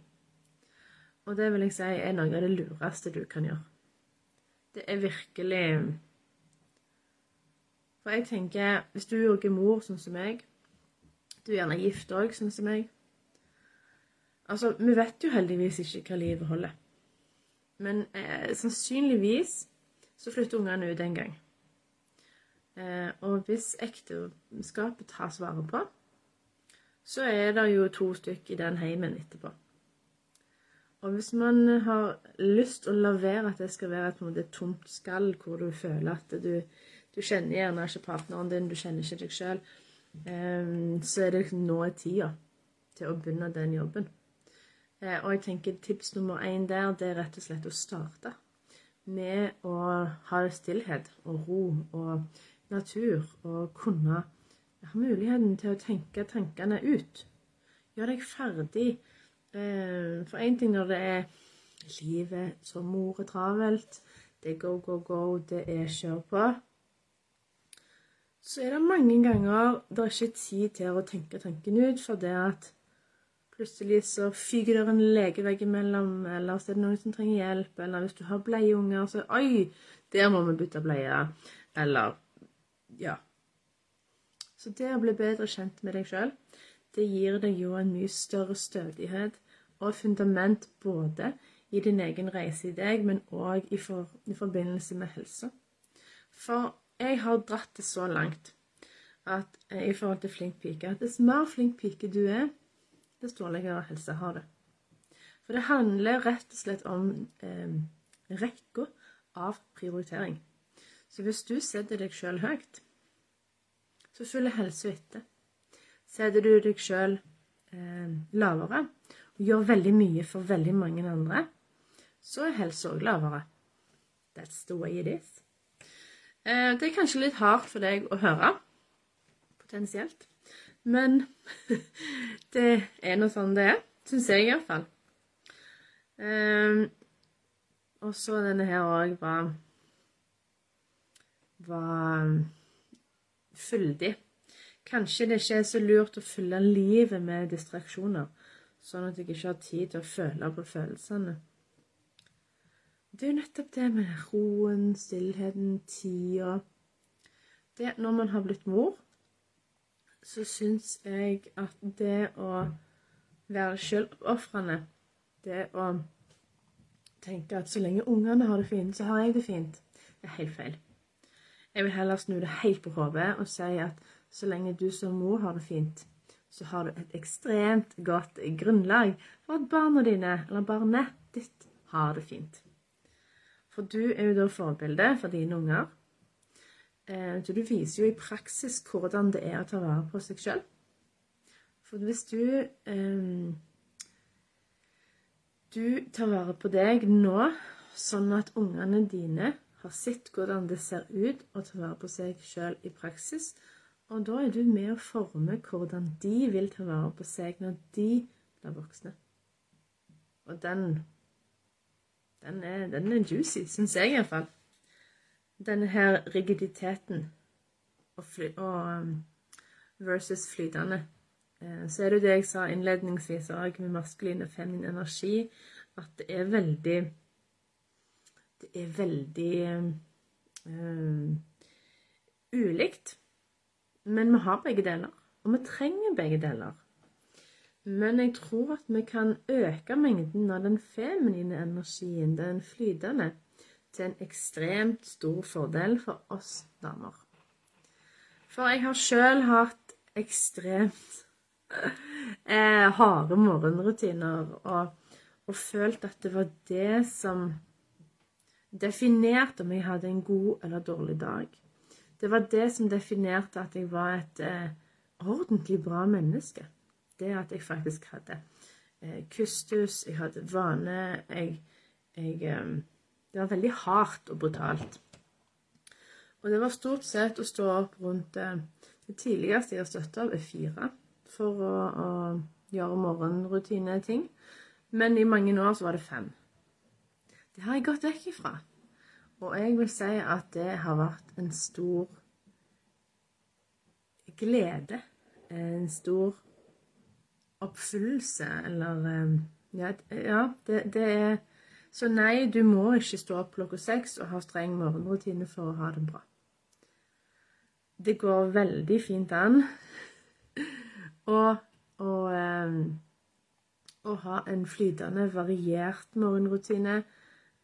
Og det vil jeg si er noe av det lureste du kan gjøre. Det er virkelig For jeg tenker, hvis du er mor sånn som meg, du er gjerne gift òg sånn som meg Altså, vi vet jo heldigvis ikke hva livet holder. Men eh, sannsynligvis så flytter ungene ut en gang. Eh, og hvis ekteskapet tas vare på, så er det jo to stykk i den heimen etterpå. Og hvis man har lyst til å la være at det skal være et, et tomt skall, hvor du føler at du, du kjenner gjerne ikke partneren din, du kjenner ikke deg sjøl, eh, så er det liksom nå er tida til å begynne den jobben. Eh, og jeg tenker tips nummer én der, det er rett og slett å starte med å ha stillhet og ro og natur og kunne ha muligheten til å tenke tankene ut. Gjør deg ferdig. Eh, for én ting når det er livet som mor er travelt. Det er go, go, go. Det er kjør på. Så er det mange ganger det er ikke tid til å tenke tanken ut, for det at plutselig så fyker det en legevegg imellom, eller så er det noen som trenger hjelp, eller hvis du har bleieunger, så Oi, der må vi bytte bleie. Eller Ja. Så det å bli bedre kjent med deg sjøl, det gir deg jo en mye større stødighet og fundament både i din egen reise i deg, men òg i, for, i forbindelse med helse. For jeg har dratt det så langt at i forhold til flink pike at dess mer flink pike du er, dess dårligere helse har du. For det handler rett og slett om eh, rekka av prioritering. Så hvis du setter deg sjøl høyt, så følger helsa etter. Setter du deg sjøl eh, lavere og gjør veldig mye for veldig mange andre, så er helsa òg lavere. That's the way it is. Eh, det er kanskje litt hardt for deg å høre, potensielt. Men det er nå sånn det er. Syns jeg iallfall. Um, og så denne her òg var var fyldig. Kanskje det ikke er så lurt å fylle livet med distraksjoner, sånn at jeg ikke har tid til å føle på følelsene. Det er jo nettopp det med roen, stillheten, tida Det Når man har blitt mor, så syns jeg at det å være sjøloppofrende, det å tenke at så lenge ungene har det fint, så har jeg det fint, det er helt feil. Jeg vil heller snu det helt på hodet og si at så lenge du som mor har det fint, så har du et ekstremt godt grunnlag for at barna dine, eller barnet ditt, har det fint. For du er jo da forbilde for dine unger. Eh, så du viser jo i praksis hvordan det er å ta vare på seg sjøl. For hvis du um, Du tar vare på deg nå, sånn at ungene dine har sett hvordan det ser ut å ta vare på seg sjøl i praksis. Og da er du med å forme hvordan de vil ta vare på seg når de blir voksne. Og den den er, den er juicy, syns jeg iallfall. Denne her rigiditeten og, fly, og um, versus flytende. Eh, så er det jo det jeg sa innledningsvis òg, med maskulin og feminin energi, at det er veldig det er veldig øh, ulikt. Men vi har begge deler, og vi trenger begge deler. Men jeg tror at vi kan øke mengden av den feminine energien, den flytende, til en ekstremt stor fordel for oss damer. For jeg har sjøl hatt ekstremt eh, harde morgenrutiner og, og følt at det var det som definerte om jeg hadde en god eller dårlig dag. Det var det som definerte at jeg var et eh, ordentlig bra menneske. Det at jeg faktisk hadde eh, kustus, jeg hadde vane jeg, jeg eh, Det var veldig hardt og brutalt. Og det var stort sett å stå opp rundt eh, Det tidligste jeg har støtta av, er fire for å, å gjøre morgenrutineting. Men i mange år så var det fem. Det har jeg gått vekk ifra. Og jeg vil si at det har vært en stor glede. En stor oppfyllelse, eller eh, Ja, ja det, det, er Så nei, du må ikke stå opp klokka seks og ha streng morgenrutine for å ha det bra. Det går veldig fint an um, å ha en flytende, variert morgenrutine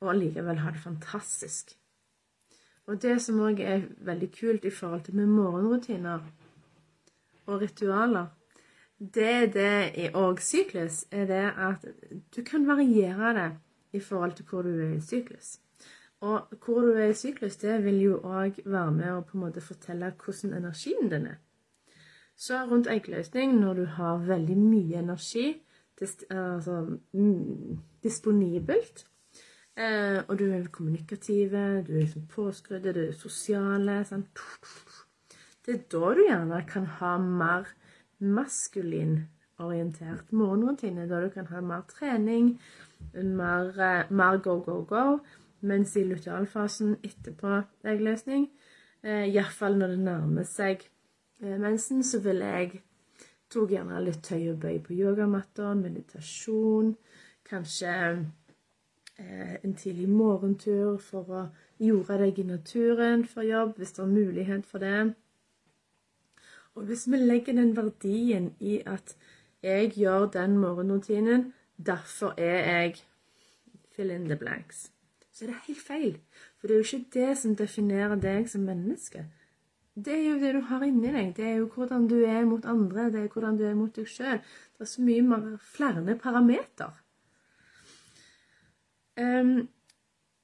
og allikevel ha det fantastisk. Og det som òg er veldig kult i forhold til med morgenrutiner og ritualer, det er det i òg syklus, er det at du kan variere det i forhold til hvor du er i syklus. Og hvor du er i syklus, det vil jo òg være med å på en måte fortelle hvordan energien din er. Så rundt eggløsning, når du har veldig mye energi altså, mm, disponibelt, Eh, og du er kommunikative, du er liksom påskrudd, du er sosiale. Sånn. Det er da du gjerne kan ha mer maskulin orientert morgenrutine, da du kan ha mer trening, mer, eh, mer go, go, go, mens i lutealfasen etterpå eggløsning, eh, iallfall når det nærmer seg eh, mensen, så ville jeg tok gjerne litt tøy og bøy på yogamatta, meditasjon, kanskje en tidlig morgentur for å jorde deg i naturen for jobb, hvis det er mulighet for det. Og hvis vi legger den verdien i at jeg gjør den morgenrutinen, derfor er jeg fill in the blanks, så er det helt feil. For det er jo ikke det som definerer deg som menneske. Det er jo det du har inni deg. Det er jo hvordan du er mot andre. Det er hvordan du er mot deg sjøl. Det er så mye flere parameter. Um,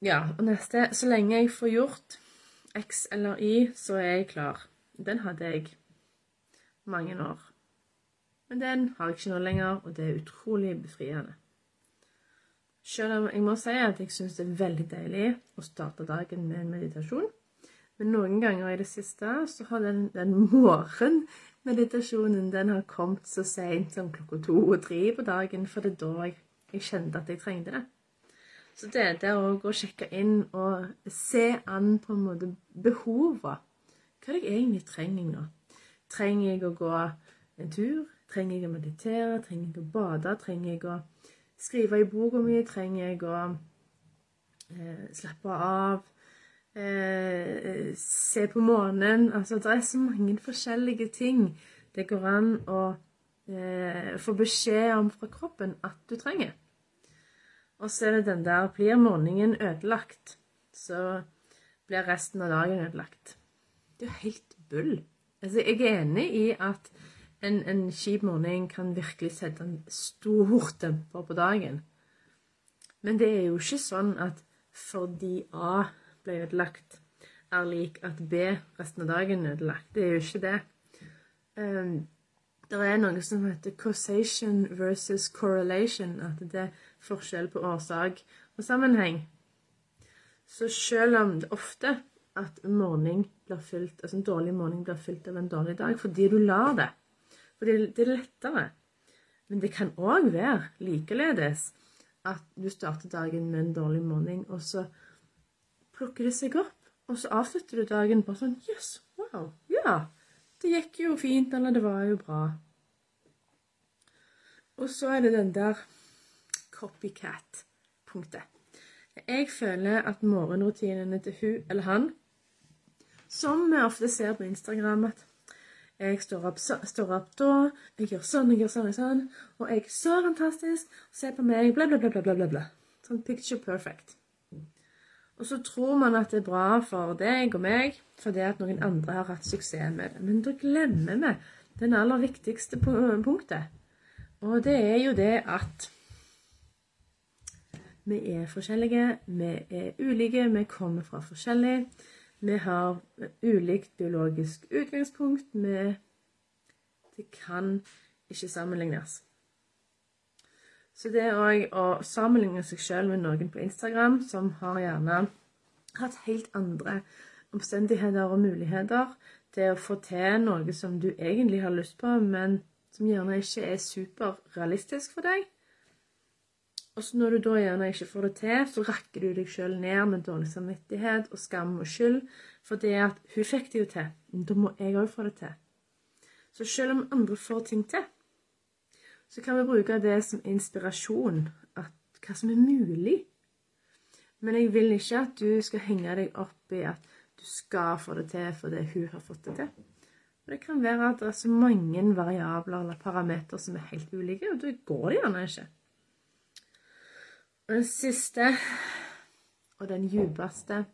ja, og neste Så lenge jeg får gjort X eller Y, så er jeg klar. Den hadde jeg mange år. Men den har jeg ikke nå lenger, og det er utrolig befriende. Selv om jeg må si at jeg syns det er veldig deilig å starte dagen med en meditasjon. Men noen ganger i det siste så har den, den morgenmeditasjonen den har kommet så seint som klokka to og tre på dagen, for det er da jeg, jeg kjente at jeg trengte det. Så det, det er å sjekke inn og se an på en måte behovene. Hva er det jeg egentlig trenger nå? Trenger jeg å gå en tur? Trenger jeg å meditere? Trenger jeg å bade? Trenger jeg å skrive i boka mi? Trenger jeg å eh, slappe av? Eh, se på månen? Altså, det er så mange forskjellige ting det går an å eh, få beskjed om fra kroppen at du trenger. Og så er det den der Blir morgenen ødelagt, så blir resten av dagen ødelagt. Det er jo helt bull. Altså, jeg er enig i at en, en kjip morgen kan virkelig sette en stor demper på dagen. Men det er jo ikke sånn at fordi A ble ødelagt, er lik at B resten av dagen er ødelagt. Det er jo ikke det. Um, det er noe som heter causation versus correlation. At det forskjell på årsak og sammenheng. Så selv om det ofte at blir fylt, altså en dårlig morgen blir fylt av en dårlig dag fordi du lar det. Fordi det er lettere. Men det kan òg være likeledes at du starter dagen med en dårlig morgen, og så plukker det seg opp. Og så avslutter du dagen bare sånn Jøss, yes, wow, ja. Det gikk jo fint, eller det var jo bra. Og så er det den der copycat-punktet. Jeg føler at morgenrutinene til hun eller han, som vi ofte ser på Instagram at jeg står opp, så, står opp da, jeg gjør sånn, jeg gjør sånn, og sånn, og jeg er så fantastisk, se på meg, bla, bla, bla, bla, bla, bla. Sånn picture perfect. Og så tror man at det er bra for deg og meg fordi at noen andre har hatt suksess med det. Men da glemmer vi den aller viktigste punktet. Og det er jo det at vi er forskjellige, vi er ulike, vi kommer fra forskjellig. Vi har ulikt biologisk utgangspunkt. Vi Det kan ikke sammenlignes. Så det òg å sammenligne seg sjøl med noen på Instagram som har gjerne hatt helt andre omstendigheter og muligheter til å få til noe som du egentlig har lyst på, men som gjerne ikke er superrealistisk for deg. Og så når du da gjerne ikke får det til, så rakker du deg sjøl ned med dårlig samvittighet og skam og skyld for det at 'hun fikk det jo til', da må jeg òg få det til. Så selv om andre får ting til, så kan vi bruke det som inspirasjon, at hva som er mulig. Men jeg vil ikke at du skal henge deg opp i at du skal få det til fordi hun har fått det til. For det kan være at det er så mange variabler eller parametere som er helt ulike, og da går det gjerne ikke. Den siste, og den djupeste,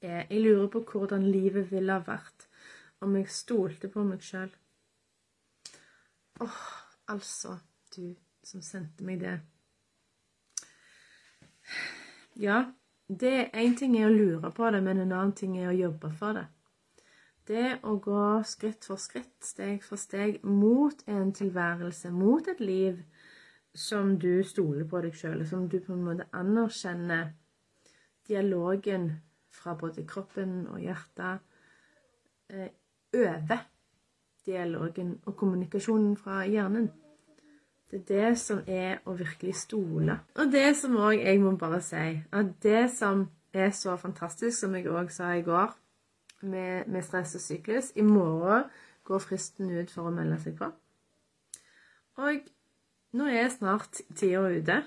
er Jeg lurer på hvordan livet ville ha vært om jeg stolte på meg sjøl. Åh, altså, du som sendte meg det. Ja, det én ting er å lure på det, men en annen ting er å jobbe for det. Det å gå skritt for skritt, steg for steg, mot en tilværelse, mot et liv som du stoler på deg sjøl, som du på en måte anerkjenner dialogen fra både kroppen og hjertet eh, over dialogen og kommunikasjonen fra hjernen. Det er det som er å virkelig stole. Og det som òg jeg må bare si, at det som er så fantastisk, som jeg òg sa i går, med, med, stress og syklus I morgen går fristen ut for å melde seg på. Og nå er snart tida ute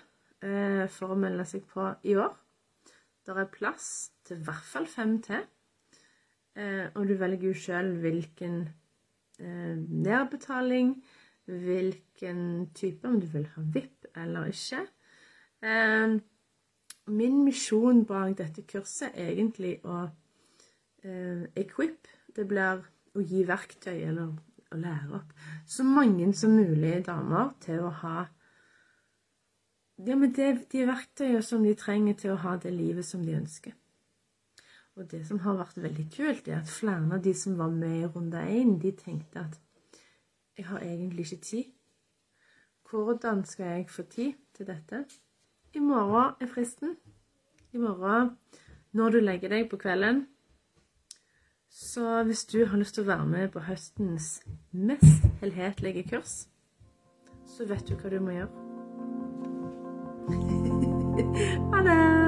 eh, for å melde seg på i år. Det er plass til i hvert fall fem til. Eh, og du velger jo sjøl hvilken eh, nedbetaling, hvilken type, om du vil ha VIP eller ikke. Min misjon bak dette kurset er egentlig å equip. Det blir å gi verktøy eller å lære opp så mange som mulig damer til å ha ja, men det, de verktøyene som de trenger til å ha det livet som de ønsker. Og det som har vært veldig kult, er at flere av de som var med i runde én, de tenkte at jeg har egentlig ikke tid. Hvordan skal jeg få tid til dette? I morgen er fristen. I morgen, når du legger deg på kvelden. Så hvis du har lyst til å være med på høstens mest helhetlige kurs, så vet du hva du må gjøre. Ha det!